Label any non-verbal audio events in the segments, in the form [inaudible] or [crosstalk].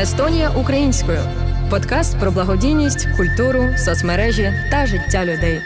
Естонія українською подкаст про благодійність, культуру, соцмережі та життя людей.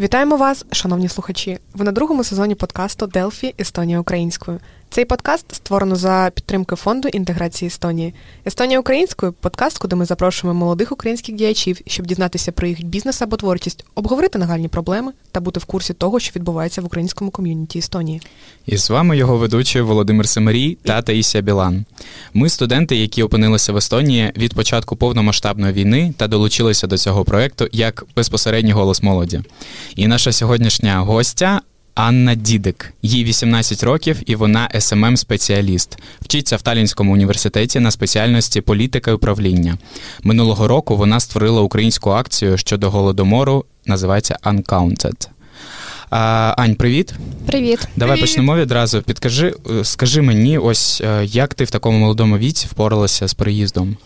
Вітаємо вас, шановні слухачі. Ви на другому сезоні подкасту Делфі Естонія українською. Цей подкаст створено за підтримки фонду інтеграції Естонії. Естонія українською подкаст, куди ми запрошуємо молодих українських діячів, щоб дізнатися про їх бізнес або творчість, обговорити нагальні проблеми та бути в курсі того, що відбувається в українському ком'юніті Естонії. І з вами його ведучий Володимир Семерій та Таїсія Білан. Ми студенти, які опинилися в Естонії від початку повномасштабної війни та долучилися до цього проекту як безпосередній голос молоді. І наша сьогоднішня гостя Анна Дідик. Їй 18 років, і вона смм спеціаліст Вчиться в Талінському університеті на спеціальності політика і управління. Минулого року вона створила українську акцію щодо голодомору, називається Uncounted. А, Ань, привіт. Привіт. Давай Привіт. почнемо відразу. Підкажи, е, скажи мені, ось е, як ти в такому молодому віці впоралася з переїздом?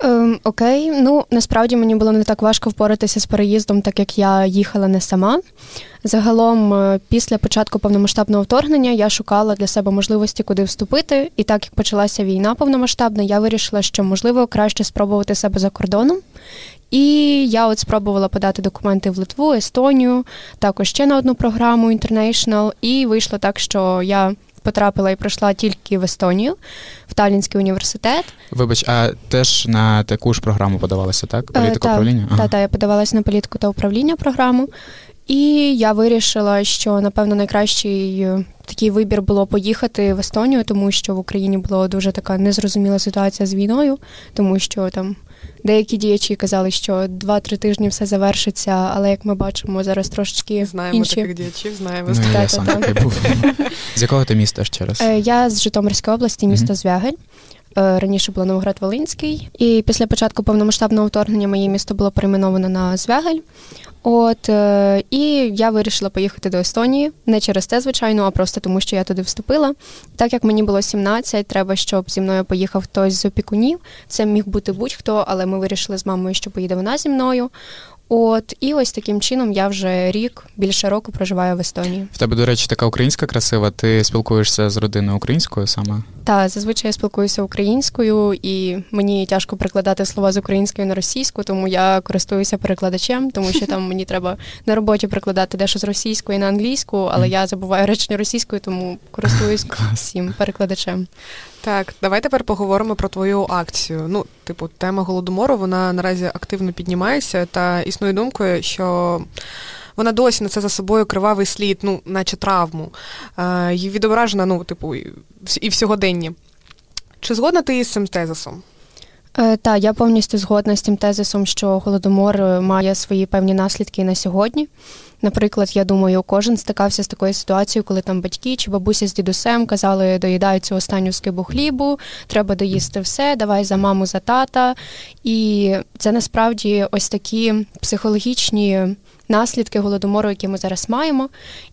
Ем, окей, ну насправді мені було не так важко впоратися з переїздом, так як я їхала не сама. Загалом, е, після початку повномасштабного вторгнення я шукала для себе можливості, куди вступити. І так як почалася війна повномасштабна, я вирішила, що можливо краще спробувати себе за кордоном. І я от спробувала подати документи в Литву, Естонію, також ще на одну програму International, і вийшло так, що я потрапила і пройшла тільки в Естонію, в Талінський університет. Вибач, а теж на таку ж програму подавалася, так? Е, Політика управління? Та, та, я подавалася на політику та управління програму. І я вирішила, що напевно найкращий е, такий вибір було поїхати в Естонію, тому що в Україні була дуже така незрозуміла ситуація з війною, тому що там деякі діячі казали, що 2-3 тижні все завершиться, але як ми бачимо, зараз трошечки Знаємо інші. таких діячів, знаємо. Ну, я сам такий був. З якого ти міста ще раз? Е, Я з Житомирської області, місто Звягель. Е, Раніше було Новоград Волинський. І після початку повномасштабного вторгнення моє місто було перейменовано на Звягель. От е, і я вирішила поїхати до Естонії не через те, звичайно, а просто тому, що я туди вступила. Так як мені було 17, треба, щоб зі мною поїхав хтось з опікунів. Це міг бути будь-хто, але ми вирішили з мамою, що поїде вона зі мною. От і ось таким чином я вже рік більше року проживаю в Естонії. В тебе, до речі, така українська красива. Ти спілкуєшся з родиною українською саме? Та зазвичай я спілкуюся українською, і мені тяжко перекладати слова з української на російську, тому я користуюся перекладачем, тому що там мені треба на роботі перекладати дещо з російської на англійську, але я забуваю речення російською, тому користуюсь всім перекладачем. Так, давай тепер поговоримо про твою акцію. Ну, типу, тема голодомору вона наразі активно піднімається, та існує думкою, що вона досі несе за собою кривавий слід, ну, наче травму. Е, І відображена, ну, типу, і в- сьогоденні. Чи згодна ти із цим тезисом? Е, та я повністю згодна з тим тезисом, що голодомор е, має свої певні наслідки на сьогодні. Наприклад, я думаю, кожен стикався з такою ситуацією, коли там батьки чи бабуся з дідусем казали, доїдай цю останню скибу хлібу, треба доїсти все, давай за маму, за тата. І це насправді ось такі психологічні наслідки голодомору, які ми зараз маємо.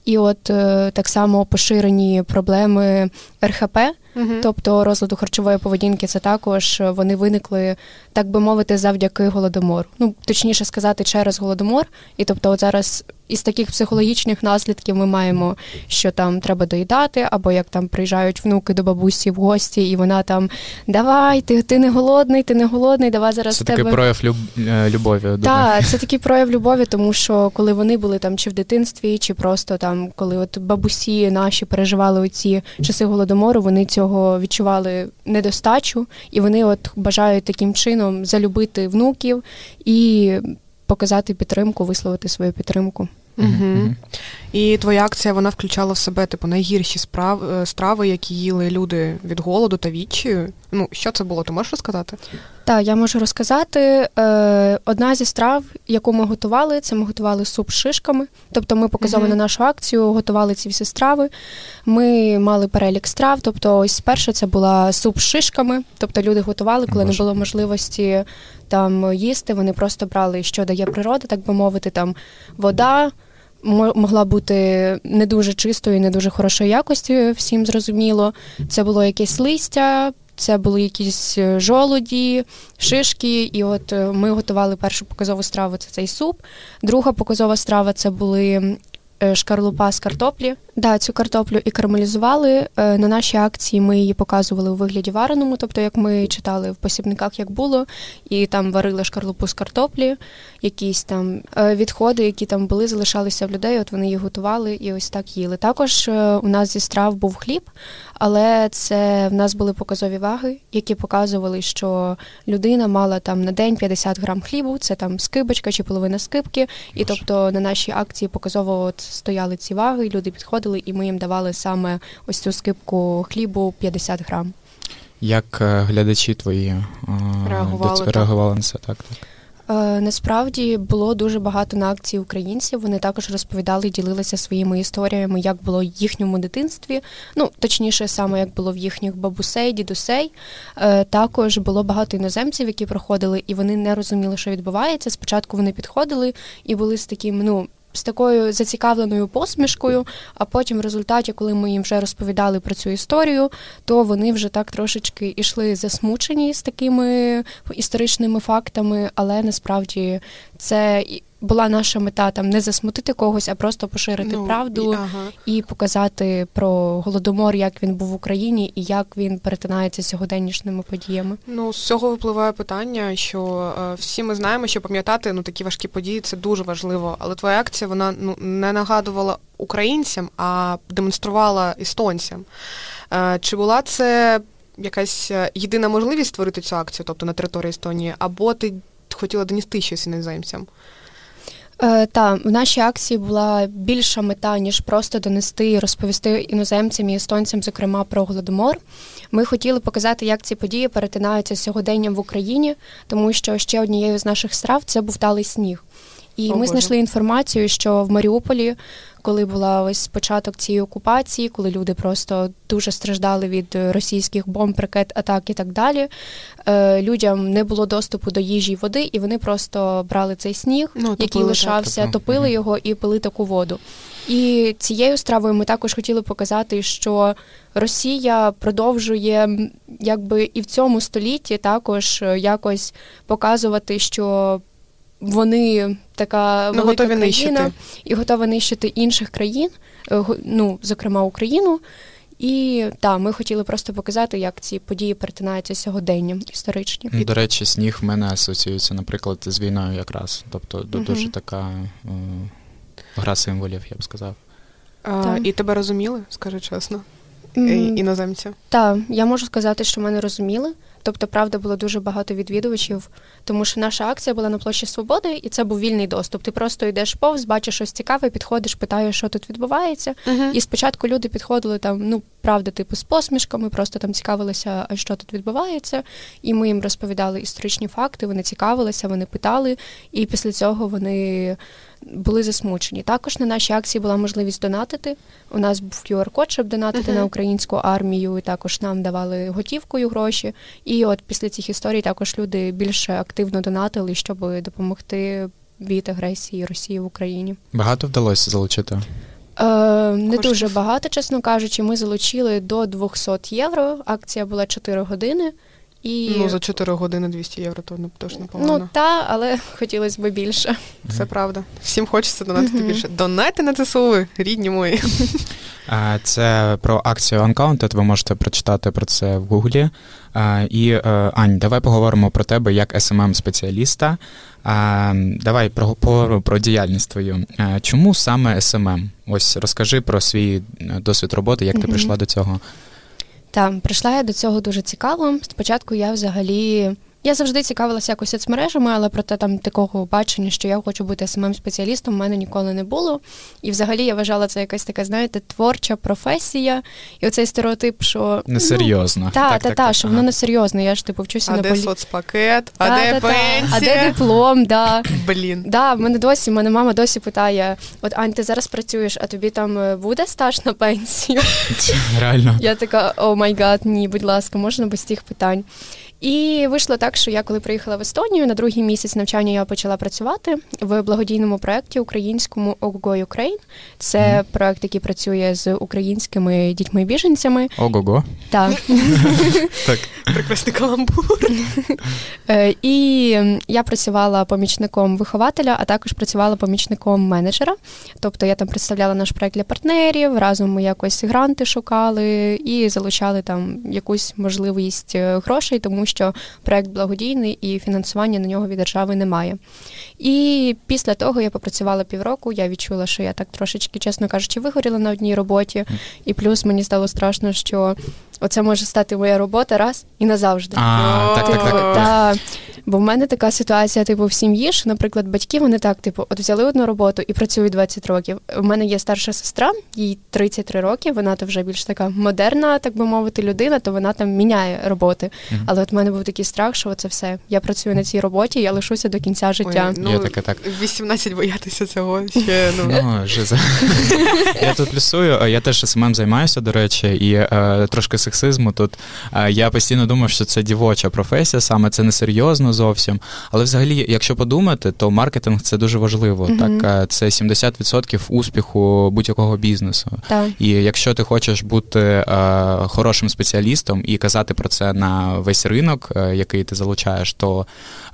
І от е, так само поширені проблеми РХП, тобто розладу харчової поведінки, це також е, вони виникли, так би мовити, завдяки голодомору. Ну, точніше сказати, через голодомор. І тобто, от зараз із таких психологічних наслідків ми маємо, що там треба доїдати, або як там приїжджають внуки до бабусі в гості, і вона там давай, ти, ти не голодний, ти не голодний, давай зараз Це тебе. такий прояв люб... е, любові. Так, це такий прояв любові, тому що коли вони були там чи в дитинстві, чи просто там, коли от бабусі наші переживали оці часи голодомору, вони цього відчували недостачу, і вони от бажають таким чином залюбити внуків і показати підтримку, висловити свою підтримку. Угу. І твоя акція вона включала в себе типу найгірші справ, е, страви, які їли люди від голоду та відчаю. Ну, що це було? Ти можеш розказати? Так, я можу розказати. Е, одна зі страв, яку ми готували, це ми готували суп з шишками. Тобто ми Мгм. на нашу акцію готували ці всі страви. Ми мали перелік страв. Тобто, ось перше це була суп з шишками. Тобто люди готували, коли не було можливості там їсти. Вони просто брали, що дає природа, так би мовити, там вода. мо- Могла бути не дуже чистою, не дуже хорошої якості, всім зрозуміло. Це було якесь листя, це були якісь е, жолуді, шишки. І от е, ми готували першу показову страву це цей суп. Друга показова страва це були е, шкарлупа з картоплі. Да, цю картоплю і карамелізували. На нашій акції ми її показували у вигляді вареному, тобто як ми читали в посібниках, як було, і там варили шкарлупу з картоплі, якісь там відходи, які там були, залишалися в людей. От вони їх готували і ось так їли. Також у нас зі страв був хліб, але це в нас були показові ваги, які показували, що людина мала там на день 50 грам хлібу, це там скибочка чи половина скибки. І тобто на нашій акції показово от стояли ці ваги, люди підходили, і ми їм давали саме ось цю скибку хлібу 50 грам. Як е, глядачі твої реагували, реагували на це, так? так. Е, насправді було дуже багато на акції українців. Вони також розповідали, ділилися своїми історіями, як було в їхньому дитинстві. Ну точніше, саме як було в їхніх бабусей, дідусей. Е, також було багато іноземців, які проходили, і вони не розуміли, що відбувається. Спочатку вони підходили і були з таким, ну з такою зацікавленою посмішкою. А потім, в результаті, коли ми їм вже розповідали про цю історію, то вони вже так трошечки ішли засмучені з такими історичними фактами, але насправді це була наша мета там не засмутити когось, а просто поширити ну, правду і, ага. і показати про голодомор, як він був в Україні і як він перетинається з сьогоденнішніми подіями. Ну з цього випливає питання, що е, всі ми знаємо, що пам'ятати ну такі важкі події це дуже важливо. Але твоя акція вона ну не нагадувала українцям, а демонструвала естонцям. Е, чи була це якась е, єдина можливість створити цю акцію, тобто на території Естонії, або ти хотіла донести щось іноземцям? Е, Та в нашій акції була більша мета, ніж просто донести і розповісти іноземцям і естонцям, зокрема про голодомор. Ми хотіли показати, як ці події перетинаються з сьогоденням в Україні, тому що ще однією з наших страв це був талий сніг. І О, ми Боже. знайшли інформацію, що в Маріуполі, коли була ось початок цієї окупації, коли люди просто дуже страждали від російських бомб, ракет, атак і так далі. Е, людям не було доступу до їжі і води, і вони просто брали цей сніг, ну, який лишався, так, топили його і пили таку воду. І цією стравою ми також хотіли показати, що Росія продовжує, якби і в цьому столітті також якось показувати, що вони така ну, велика країна нищити. і готова нищити інших країн, е, ну зокрема Україну. І так, ми хотіли просто показати, як ці події перетинаються сьогоденням історичні. До речі, сніг в мене асоціюється, наприклад, з війною якраз. Тобто угу. дуже така е, гра символів, я б сказав. А, І тебе розуміли, скажи чесно, mm. іноземці? Так, я можу сказати, що мене розуміли. Тобто, правда, було дуже багато відвідувачів, тому що наша акція була на площі Свободи, і це був вільний доступ. Ти просто йдеш повз, бачиш щось цікаве, підходиш, питаєш, що тут відбувається. Uh-huh. І спочатку люди підходили там, ну правда, типу з посмішками, просто там цікавилися, а що тут відбувається. І ми їм розповідали історичні факти. Вони цікавилися, вони питали, і після цього вони були засмучені. Також на нашій акції була можливість донатити. У нас був QR-код, щоб донатити uh-huh. на українську армію. і Також нам давали готівкою гроші. І от після цих історій також люди більше активно донатили, щоб допомогти від агресії Росії в Україні. Багато вдалося залучити. Е, Не дуже багато, чесно кажучи. Ми залучили до 200 євро. Акція була 4 години. І... Ну, за 4 години 200 євро, то не теж непогано. Ну, та, але [laughs] хотілося б більше. Це правда. Всім хочеться донатити mm-hmm. більше. Донайте на ЦСУ, рідні мої. Це про акцію Uncounted, ви можете прочитати про це в Гуглі. І, е, Ань, давай поговоримо про тебе як smm спеціаліста Давай про, про, про діяльність твою. Чому саме SMM? Ось розкажи про свій е, досвід роботи, як ти mm-hmm. прийшла до цього. Так, прийшла я до цього дуже цікаво. Спочатку я взагалі. Я завжди цікавилася якось соцмережами, але проте там такого бачення, що я хочу бути самим спеціалістом, у мене ніколи не було. І взагалі я вважала це якась така, знаєте, творча професія. І оцей стереотип, що несерйозно. Ну, та, так, та, так, та, так, що ага. воно несерйозно. Я ж типу вчуся а на де полі... соцпакет, а та, де та, пенсія? А де диплом, да. [laughs] Блін. Да, в мене досі, мене мама досі питає: от Ань, ти зараз працюєш, а тобі там е, буде стаж на пенсію? [laughs] Реально. Я така, oh my god, ні, будь ласка, можна без тих питань. І вийшло так, що я коли приїхала в Естонію, на другий місяць навчання я почала працювати в благодійному проєкті українському Ого Ukraine. Це mm. проєкт, який працює з українськими дітьми-біженцями. Ого-го. Так. [laughs] так. Прекрасний каламбур. Е, і я працювала помічником вихователя, а також працювала помічником менеджера. Тобто я там представляла наш проект для партнерів, разом ми якось гранти шукали і залучали там якусь можливість е, грошей, тому що проект благодійний і фінансування на нього від держави немає. І після того я попрацювала півроку. Я відчула, що я так трошечки, чесно кажучи, вигоріла на одній роботі, і плюс мені стало страшно, що оце може стати моя робота раз і назавжди. А, так, так, так. Та, Бо в мене така ситуація, типу, в сім'ї, що, наприклад, батьки вони так, типу, от взяли одну роботу і працюють 20 років. У мене є старша сестра, їй 33 роки. Вона то вже більш така модерна, так би мовити, людина, то вона там міняє роботи. Mm-hmm. Але от в мене був такий страх, що це все. Я працюю на цій роботі, я лишуся до кінця життя. Ой, ну, є таке, так. 18 боятися цього ще [laughs] ну. ну жиза. [laughs] Я тут плюсую. Я теж СММ займаюся, до речі, і е, трошки сексизму тут. Е, я постійно думав, що це дівоча професія, саме це не серйозно зовсім. Але взагалі, якщо подумати, то маркетинг це дуже важливо. Mm-hmm. Так, е, це 70% успіху будь-якого бізнесу. Так. І якщо ти хочеш бути е, хорошим спеціалістом і казати про це на весь ринок, е, який ти залучаєш, то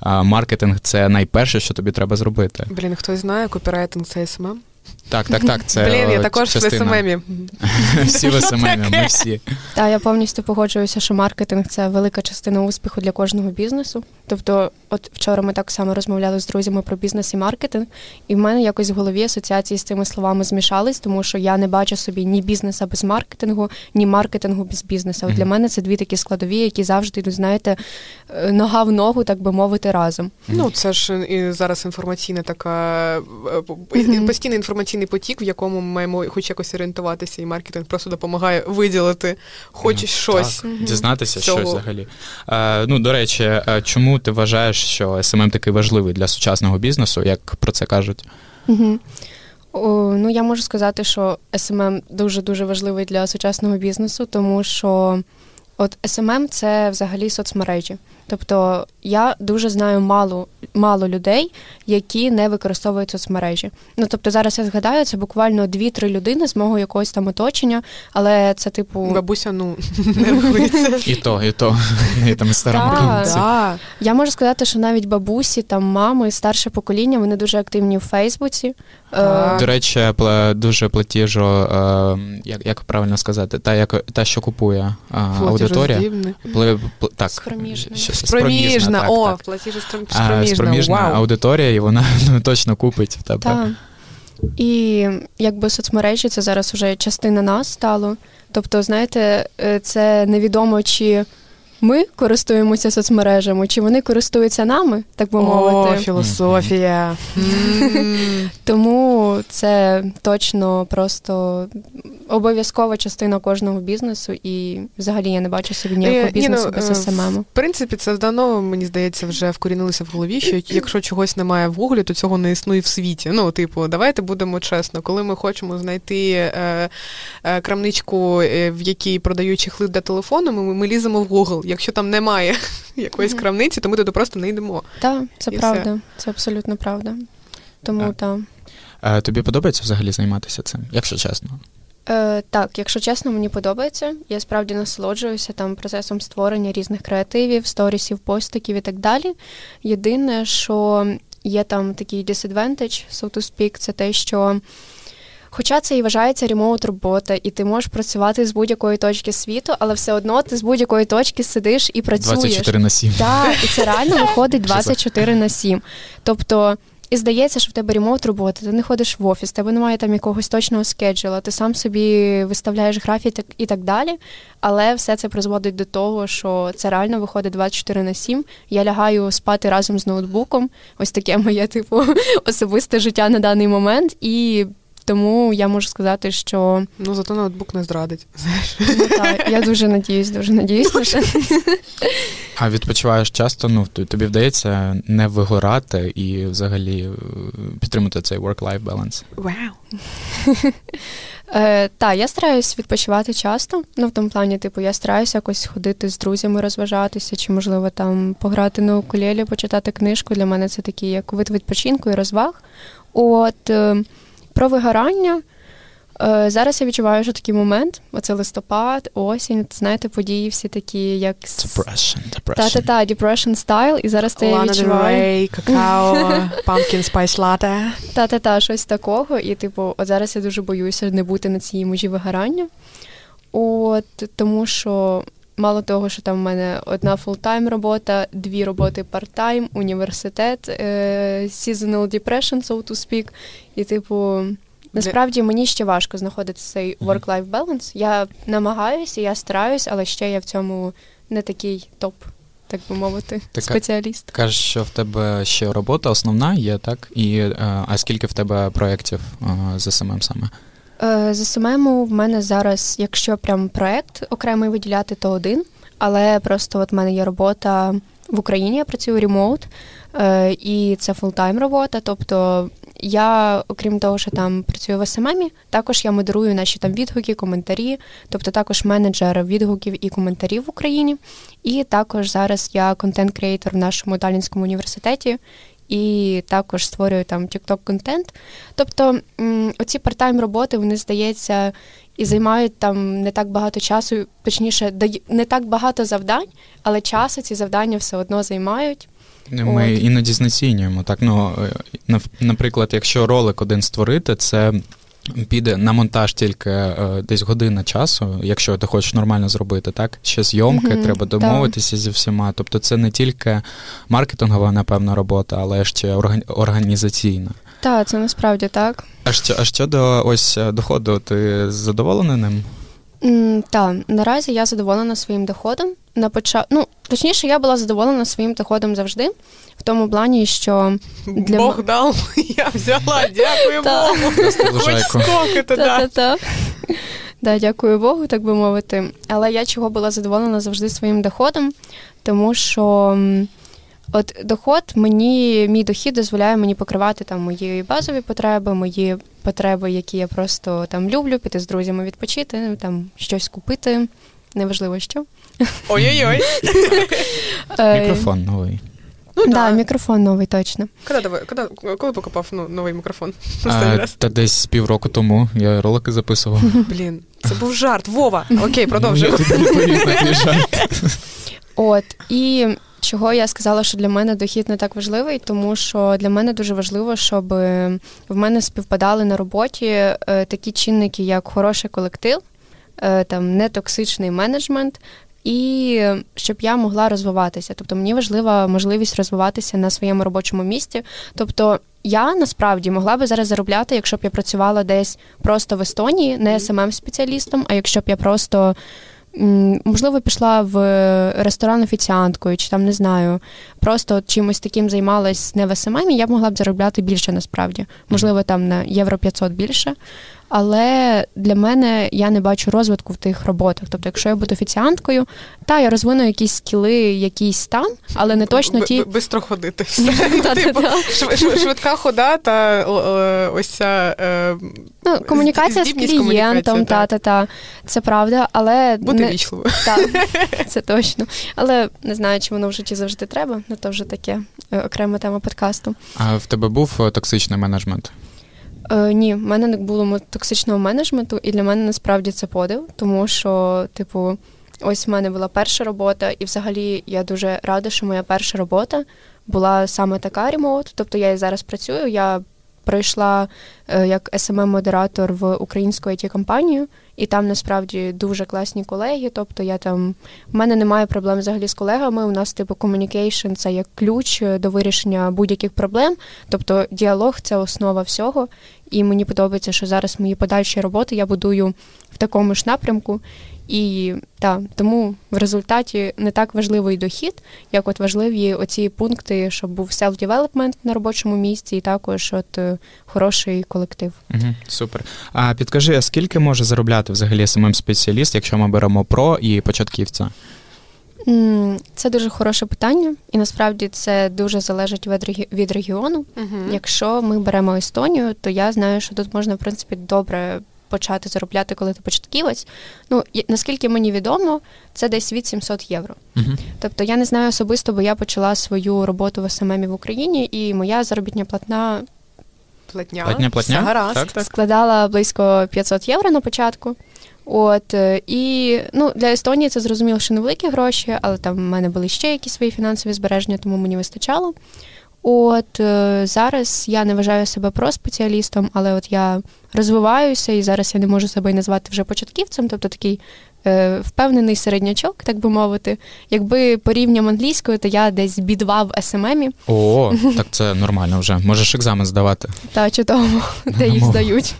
е, маркетинг це найперше, що тобі треба зробити. Блін, хтось знає копірайтинг це СММ? Так, так, так. Це Блін, я також частина. в СММі. [laughs] Всі в СММі, ми всі. Так, я повністю погоджуюся, що маркетинг це велика частина успіху для кожного бізнесу. Тобто, от вчора ми так само розмовляли з друзями про бізнес і маркетинг, і в мене якось в голові асоціації з цими словами змішались, тому що я не бачу собі ні бізнеса без маркетингу, ні маркетингу без бізнесу. От mm-hmm. Для мене це дві такі складові, які завжди йдуть, знаєте, е, нога в ногу, так би мовити, разом. Mm-hmm. Ну, це ж і зараз інформаційна така mm-hmm. постійний інформаційний потік, в якому ми маємо хоч якось орієнтуватися, і маркетинг просто допомагає виділити хоч щось. Дізнатися щось взагалі. Е, ну, до речі, чому ти вважаєш, що СММ такий важливий для сучасного бізнесу, як про це кажуть? Угу. О, ну, я можу сказати, що СММ дуже дуже важливий для сучасного бізнесу, тому що от СММ це взагалі соцмережі. Тобто я дуже знаю мало мало людей, які не використовують соцмережі. Ну тобто, зараз я згадаю, це буквально дві-три людини з мого якогось там оточення, але це типу бабуся, ну [laughs] не рахується. І то, і то і там да. Я можу сказати, що навіть бабусі, там мами, старше покоління, вони дуже активні в Фейсбуці. Е, До речі, дуже платіжо, е, як як правильно сказати, та як та, що купує е, аудиторія. Так, Спроміжна, о, платіжі спроміжна. Спроміжна Вау. аудиторія, і вона [laughs] ну, точно купить в тебе. Так. І якби соцмережі це зараз вже частина нас стало. Тобто, знаєте, це невідомо, чи ми користуємося соцмережами, чи вони користуються нами, так би мовити. О, філософія. [laughs] Тому це точно просто обов'язкова частина кожного бізнесу, і взагалі я не бачу собі ніякого е, бізнесу Ні, ну, без СММ. В принципі, це давно, мені здається, вже вкорінилося в голові, що якщо чогось немає в гуглі, то цього не існує в світі. Ну, типу, давайте будемо чесно, коли ми хочемо знайти е, е, крамничку, е, в якій продають чехли для телефону, ми, ми ліземо в Google. Якщо там немає [laughs] якоїсь крамниці, то ми туди просто не йдемо. Так, це і правда, все. це абсолютно правда. Тому так. Та. Тобі подобається взагалі займатися цим, якщо чесно? Е, Так, якщо чесно, мені подобається. Я справді насолоджуюся там процесом створення різних креативів, сторісів, постиків і так далі. Єдине, що є там такий disadvantage, so to speak, це те, що. Хоча це і вважається ремоут робота, і ти можеш працювати з будь-якої точки світу, але все одно ти з будь-якої точки сидиш і працюєш. 24 на 7. Так, і це реально виходить 24 на 7. Тобто і здається, що в тебе ремонт роботи, ти не ходиш в офіс, тебе немає там якогось точного скеджула, ти сам собі виставляєш графік і так далі. Але все це призводить до того, що це реально виходить 24 на 7. Я лягаю спати разом з ноутбуком. Ось таке моє типу [laughs] особисте життя на даний момент. І тому я можу сказати, що ну зато ноутбук не зрадить. [laughs] знаєш. Ну, так, Я дуже надіюсь, дуже надіюсь на. А відпочиваєш часто, ну тобі вдається не вигорати і взагалі е, підтримати цей work-life balance? Вау! [laughs] Е, Так, я стараюсь відпочивати часто. Ну, в тому плані, типу, я стараюся якось ходити з друзями, розважатися, чи, можливо, там пограти на укулелі, почитати книжку. Для мене це такий як вид відпочинку і розваг. От е, про вигорання. Е, зараз я відчуваю, що такий момент. Оце листопад, осінь, знаєте, події всі такі, як Depression, depression. Та-та-та, depression style, і зараз це я відчуваю. Какао, [laughs] pumpkin spice latte. Та-та-та, щось такого. І, типу, от зараз я дуже боюся не бути на цій межі вигорання. От тому що. Мало того, що там в мене одна full-time робота, дві роботи part-time, університет, е- seasonal depression, so to speak. І, типу, насправді мені ще важко знаходити цей work-life balance. Я намагаюся, я стараюсь, але ще я в цьому не такий топ, так би мовити, Така- спеціаліст. Кажеш, що в тебе ще робота основна є, так? І, е, а скільки в тебе проєктів е, за СММ саме? Е, За СММу в мене зараз, якщо прям проект окремий виділяти, то один. Але просто от в мене є робота в Україні, я працюю remote, і це full-time робота. Тобто я, окрім того, що там працюю в СММі, також я модерую наші там відгуки, коментарі, тобто також менеджер відгуків і коментарів в Україні. І також зараз я контент-креатор в нашому Талінському університеті. І також створюю там TikTok контент. Тобто оці партайм роботи, вони здається, і займають там не так багато часу, точніше, не так багато завдань, але часу ці завдання все одно займають. Ми От. іноді знецінюємо. Так, ну, е, наприклад, якщо ролик один створити, це піде на монтаж тільки е, десь година часу, якщо ти хочеш нормально зробити, так? Ще зйомки, Мгм, треба так. домовитися зі всіма. Тобто це не тільки маркетингова, напевно, робота, але ще орган- організаційна. Так, це насправді так. А що, а щодо ось е, доходу, ти задоволений ним? Так, наразі я задоволена своїм доходом. На поча... ну, точніше, я була задоволена своїм доходом завжди, в тому плані, що Для Бог м- дав, [laughs] я взяла, дякую Богу. Хоч лужайку. скокати, да. Та-та-та. Да, дякую Богу, так би мовити. Але я чого була задоволена завжди своїм доходом, тому що от доход мені, мій дохід дозволяє мені покривати там мої базові потреби, мої потреби, які я просто там люблю, піти з друзями відпочити, там щось купити. Неважливо що. Ой-ой-ой. Е, Мікрофон новий. Ну да, да. мікрофон новий точно. Коли, давай- коли, коли покупав ну, новий мікрофон? А, раз. та десь півроку тому я ролики записував. Блін, це був жарт. Вова. Окей, продовжуємо. От і чого я сказала, що для мене дохід не так важливий, тому що для мене дуже важливо, щоб е, в мене співпадали на роботі е, такі чинники, як хороший колектив, там нетоксичний менеджмент. І щоб я могла розвиватися. Тобто мені важлива можливість розвиватися на своєму робочому місці. Тобто я насправді могла би зараз заробляти, якщо б я працювала десь просто в Естонії, не smm спеціалістом а якщо б я просто можливо пішла в ресторан офіціанткою, чи там не знаю, просто чимось таким займалась не в СММ, я б могла б заробляти більше насправді. Можливо, там на євро 500 більше. Але для мене я не бачу розвитку в тих роботах. Тобто, якщо я буду офіціанткою, та я розвину якісь скіли, якісь там, але не точно ті. Бистро ходити. [laughs] [laughs] Типу, шв- шв- Швидка хода та ось ця е, Ну, комунікація з клієнтом, та та та це правда, але бути не, вічливою. [laughs] Так, це точно. Але не знаю, чи воно в житті завжди треба, ну то вже таке е, окрема тема подкасту. А в тебе був е, токсичний менеджмент? Е, ні, в мене не було токсичного менеджменту, і для мене насправді це подив, тому що, типу, ось в мене була перша робота, і взагалі я дуже рада, що моя перша робота була саме така remote. Тобто я і зараз працюю. Я пройшла е, як smm модератор в українську it компанію і там насправді дуже класні колеги. Тобто я там в мене немає проблем взагалі з колегами. У нас типу communication – це як ключ е, до вирішення будь-яких проблем. Тобто діалог це основа всього. І мені подобається, що зараз мої подальші роботи я будую в такому ж напрямку. І так, тому в результаті не так важливий дохід, як от важливі оці пункти, щоб був self-development на робочому місці, і також от е, хороший колектив. Угу, супер. А підкажи, а скільки може заробляти взагалі самим спеціаліст, якщо ми беремо про і початківця? Це дуже хороше питання, і насправді це дуже залежить від регі- від регіону. Якщо ми беремо Естонію, то я знаю, що тут можна в принципі добре почати заробляти, коли ти початківець. Ну наскільки мені відомо, це десь від 700 євро. Угу. Тобто я не знаю особисто, бо я почала свою роботу в СММі в Україні, і моя заробітня платна платня, платня, платня? Все гаразд. Так, так. складала близько 500 євро на початку. От е, і ну для Естонії це зрозуміло, що невеликі гроші, але там в мене були ще якісь свої фінансові збереження, тому мені вистачало. От е, зараз я не вважаю себе про спеціалістом, але от я розвиваюся і зараз я не можу себе назвати вже початківцем, тобто такий е, впевнений середнячок, так би мовити. Якби порівням англійською, то я десь бідва в СММі. О, так це нормально вже. Можеш екзамен здавати. Та чудово, [laughs] де їх здають.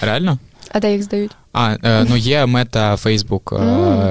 Реально? А де їх здають? А, е, ну є мета Facebook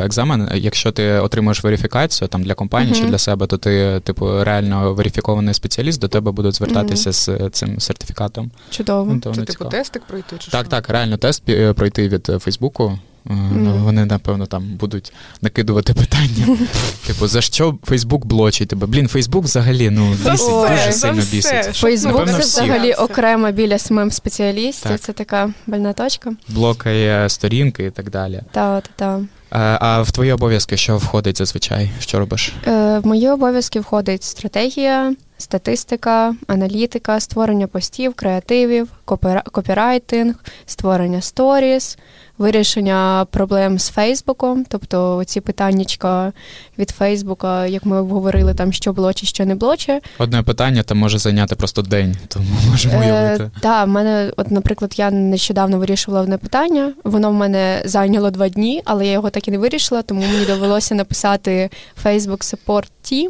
е, екзамен. Якщо ти отримуєш верифікацію там для компанії чи для себе, то ти, типу, реально верифікований спеціаліст, до тебе будуть звертатися з е, цим сертифікатом. Чудово. Ну, то Це типу цікаво. тестик пройти чи Так, що? так, реально тест пі- е, пройти від Фейсбуку. Ну, Вони, напевно, там будуть накидувати питання. [laughs] Типу, за що Фейсбук блочить тебе? Блін, Фейсбук взагалі ну, бісить, все, дуже сильно все. бісить. Фейсбук Напевно, це всі. взагалі Все. окрема біля смм спеціалістів. Так. Це така больна точка. Блокає сторінки і так далі. Та, та, та. Е, А в твої обов'язки що входить зазвичай? Що робиш? Е, В мої обов'язки входить стратегія, статистика, аналітика, створення постів, креативів, копіра- копірайтинг, створення сторіс, вирішення проблем з Фейсбуком, тобто ці питаннячка від Фейсбука, як ми обговорили, там що блочить, що не блочить. Одне питання там може зайняти просто день, тому можемо уявити. Е, Так, в мене, от, наприклад, я нещодавно вирішувала одне питання. Воно в мене зайняло два дні, але я його так і не вирішила, тому мені довелося написати Facebook Support Team.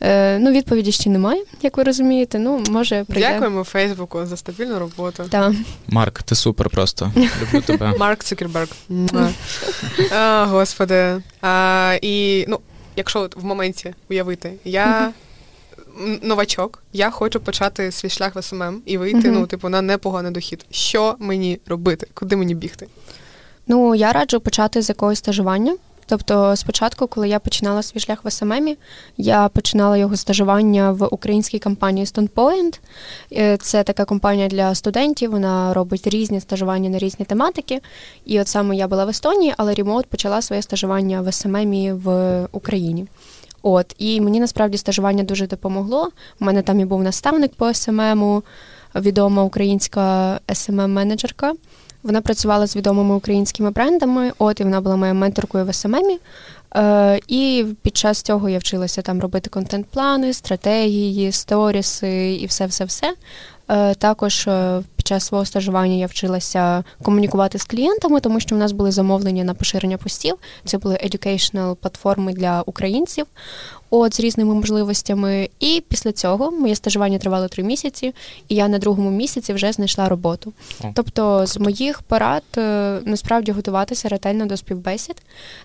Е, ну, відповіді ще немає, як ви розумієте. Ну, може, прийде. Дякуємо Фейсбуку за стабільну роботу. Так. Марк, ти супер просто. Люблю тебе. [laughs] Марк Цукерберг. А, Господи. А, і ну, якщо от в моменті уявити, я новачок, я хочу почати свій шлях в СММ і вийти, Мгм. ну, типу, на непоганий дохід. Що мені робити? Куди мені бігти? Ну, я раджу почати з якогось стажування. Тобто, спочатку, коли я починала свій шлях в СММі, я починала зі стажування в українській компанії StonePoint. Е, Це така компанія для студентів, вона робить різні стажування на різні тематики. І от саме я була в Естонії, але remote почала своє стажування в СММі в Україні. От, і мені насправді стажування дуже допомогло. У мене там і був наставник по СММу, відома українська СММ-менеджерка. Вона працювала з відомими українськими брендами, от і вона була моєю менторкою в СММі. Е, і під час цього я вчилася там робити контент-плани, стратегії, сторіси і все-все-все. Е, також е, під час свого стажування я вчилася комунікувати з клієнтами, тому що в нас були замовлення на поширення постів. Це були educational платформи для українців. От з різними можливостями. І після цього моє стажування тривало три місяці, і я на другому місяці вже знайшла роботу. О, Тобто, з моїх порад е, насправді готуватися ретельно до співбесід,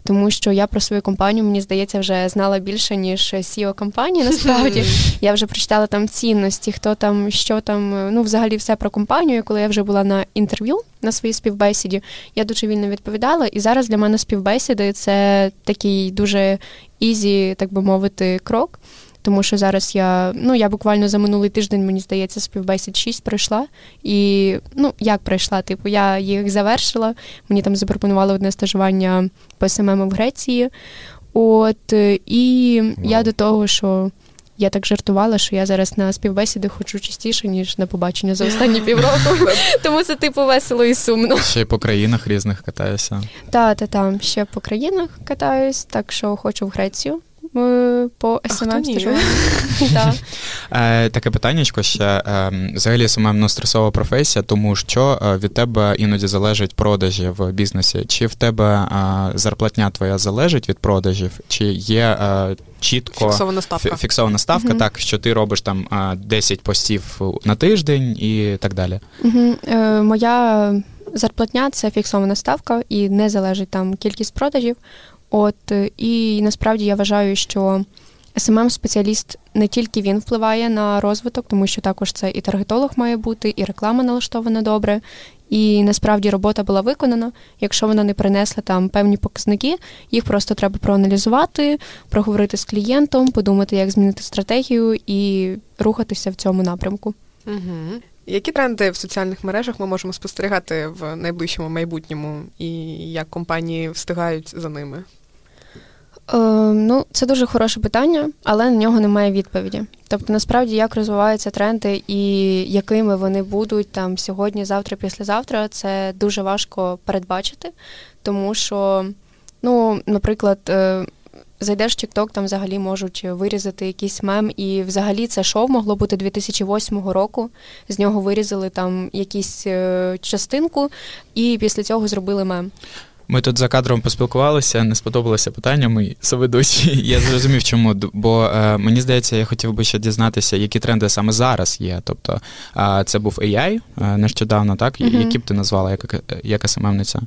тому що я про свою компанію, мені здається, вже знала більше, ніж CEO компанії. Насправді я вже прочитала там цінності, хто там, що там, е, ну взагалі все про компанію. Коли я вже була на інтерв'ю на своїй співбесіді, я дуже вільно відповідала. І зараз для мене співбесіди це такий дуже easy, так би мовити, крок. Тому що зараз я, ну я буквально за минулий тиждень, мені здається, співбесід 6 пройшла. І ну як пройшла? Типу, я їх завершила. Мені там запропонували одне стажування по СММ в Греції. От і я до того, що я так жартувала, що я зараз на співбесіди хочу частіше, ніж на побачення за останні [laughs] півроку. Тому це типу весело і сумно. Ще й по країнах різних катаюся. Та, та там ще по країнах катаюсь, так що хочу в Грецію. Е, По СММ стажування. [laughs] Е, таке питаннячко ще. Е, взагалі СММ ну, стресова професія, тому що від тебе іноді залежать продажі в бізнесі. Чи в тебе зарплатня твоя залежить від продажів, чи є чітко Фіксована ставка. фіксована ставка, так, що ти робиш там е, 10 постів на тиждень і так далі. Моя зарплатня це фіксована ставка і не залежить там кількість продажів. От е, і насправді я вважаю, що smm спеціаліст не тільки він впливає на розвиток, тому що також це і таргетолог має бути, і реклама налаштована добре. І насправді робота була виконана. Якщо вона не принесла там певні показники, їх просто треба проаналізувати, проговорити з клієнтом, подумати, як змінити стратегію і рухатися в цьому напрямку. Угу. Які тренди в соціальних мережах ми можемо спостерігати в найближчому майбутньому, і як компанії встигають за ними? Е, ну, це дуже хороше питання, але на нього немає відповіді. Тобто, насправді, як розвиваються тренди і якими вони будуть там сьогодні, завтра, післязавтра, це дуже важко передбачити, тому що, ну, наприклад, е, зайдеш в TikTok, там взагалі можуть вирізати якийсь мем, і взагалі це шоу могло бути 2008 року. З нього вирізали там якусь е, частинку, і після цього зробили мем. Ми тут за кадром поспілкувалися, не сподобалося питання мої соведучі. [laughs] Я зрозумів, чому. Бо е, мені здається, я хотів би ще дізнатися, які тренди саме зараз є. Тобто е, це був AI е, нещодавно, так? Mm-hmm. Які б ти назвала як, як СММниця?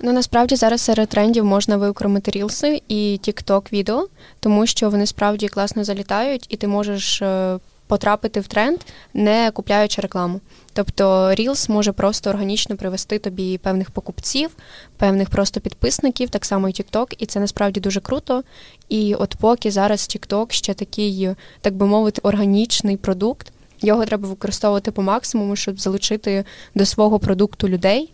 Ну насправді зараз серед трендів можна виокремити рілси і TikTok відео, тому що вони справді класно залітають, і ти можеш е, потрапити в тренд, не купляючи рекламу. Тобто Reels може просто органічно привести тобі певних покупців, певних просто підписників, так само і TikTok, і це насправді дуже круто. І от поки зараз TikTok ще такий, так би мовити, органічний продукт, його треба використовувати по максимуму, щоб залучити до свого продукту людей.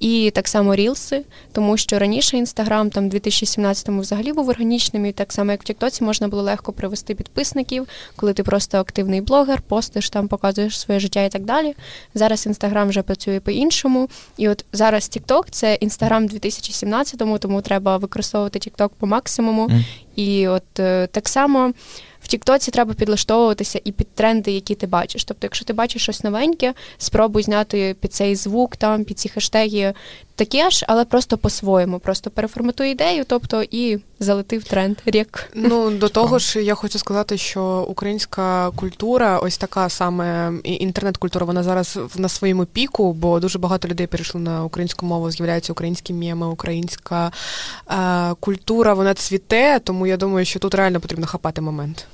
І так само рілси, тому що раніше інстаграм там в 2017-му взагалі був органічним, і так само як в Тіктоці можна було легко привести підписників, коли ти просто активний блогер, постиш там, показуєш своє життя і так далі. Зараз інстаграм вже працює по-іншому. І от зараз Тікток це інстаграм 2017-му, тому треба використовувати Тікток по максимуму. Mm. І от е, так само в Тіктоці треба підлаштовуватися і під тренди, які ти бачиш. Тобто, якщо ти бачиш щось новеньке, спробуй зняти під цей звук, там під ці хештеги таке ж, але просто по-своєму. Просто переформатуй ідею, тобто і залетив тренд рік. Ну [laughs] до того ж, я хочу сказати, що українська культура, ось така саме інтернет-культура, вона зараз на своєму піку, бо дуже багато людей перейшли на українську мову, з'являються українські меми, українська е, культура, вона цвіте, тому я думаю, що тут реально потрібно хапати момент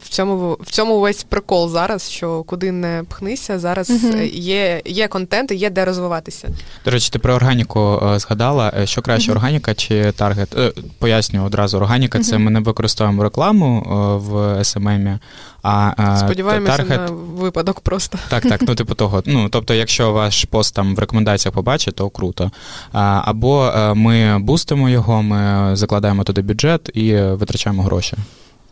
в цьому в цьому весь прикол зараз, що куди не пхнися, зараз е є є контент і є де розвиватися. До речі, ти про органіку е, згадала. Е, що краще, е органіка чи таргет? Поясню одразу, органіка е це ми не використовуємо рекламу в СММі, а сподіваємося таргет... на випадок просто. Так, так, ну типу того. Ну тобто, якщо ваш пост там в рекомендаціях побачить, то круто. Або ми бустимо його, ми закладаємо туди бюджет і витрачаємо гроші.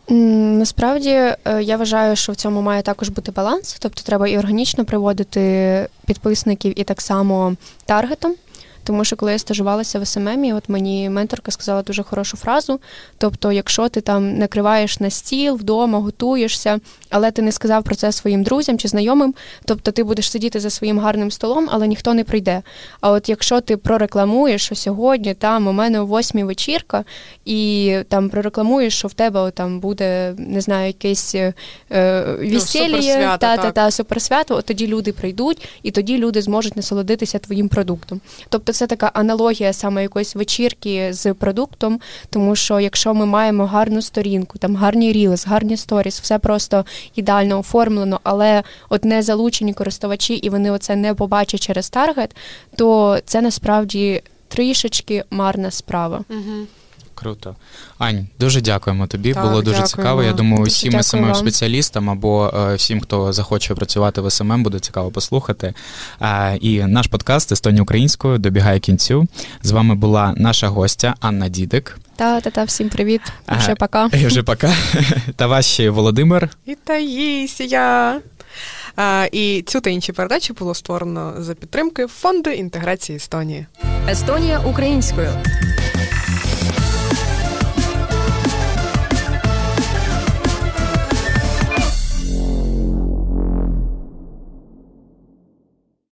Насправді е, я вважаю, що в цьому має також бути баланс, тобто треба і органічно приводити підписників, і так само таргетом. Тому що коли я стажувалася в СММі, от мені менторка сказала дуже хорошу фразу. Тобто, якщо ти там накриваєш на стіл вдома, готуєшся, але ти не сказав про це своїм друзям чи знайомим, тобто ти будеш сидіти за своїм гарним столом, але ніхто не прийде. А от якщо ти прорекламуєш, що сьогодні там у мене о восьмій вечірка, і там прорекламуєш, що в тебе там буде не знаю, якесь е, весілля, ну, та, та, та суперсвято, от тоді люди прийдуть, і тоді люди зможуть насолодитися твоїм продуктом. Тобто це така аналогія саме якоїсь вечірки з продуктом, тому що якщо ми маємо гарну сторінку, там гарні рілс, гарні сторіс, все просто ідеально оформлено, але от не залучені користувачі, і вони оце не побачать через таргет, то це насправді трішечки марна справа. Угу. Круто. Ань, дуже дякуємо тобі. Так, Було дуже дякуємо. цікаво. Я думаю, всім смм спеціалістам або е, всім, хто захоче працювати в СММ, буде цікаво послухати. Е, і наш подкаст Естонія українською добігає кінцю. З вами була наша гостя Анна Дідик. Та, та, та, всім привіт. І вже пока. І [laughs] вже пока. Та ваші Володимир. І Таїсія. А, І цю та інші передачі було створено за підтримки фонду інтеграції Естонії. Естонія українською.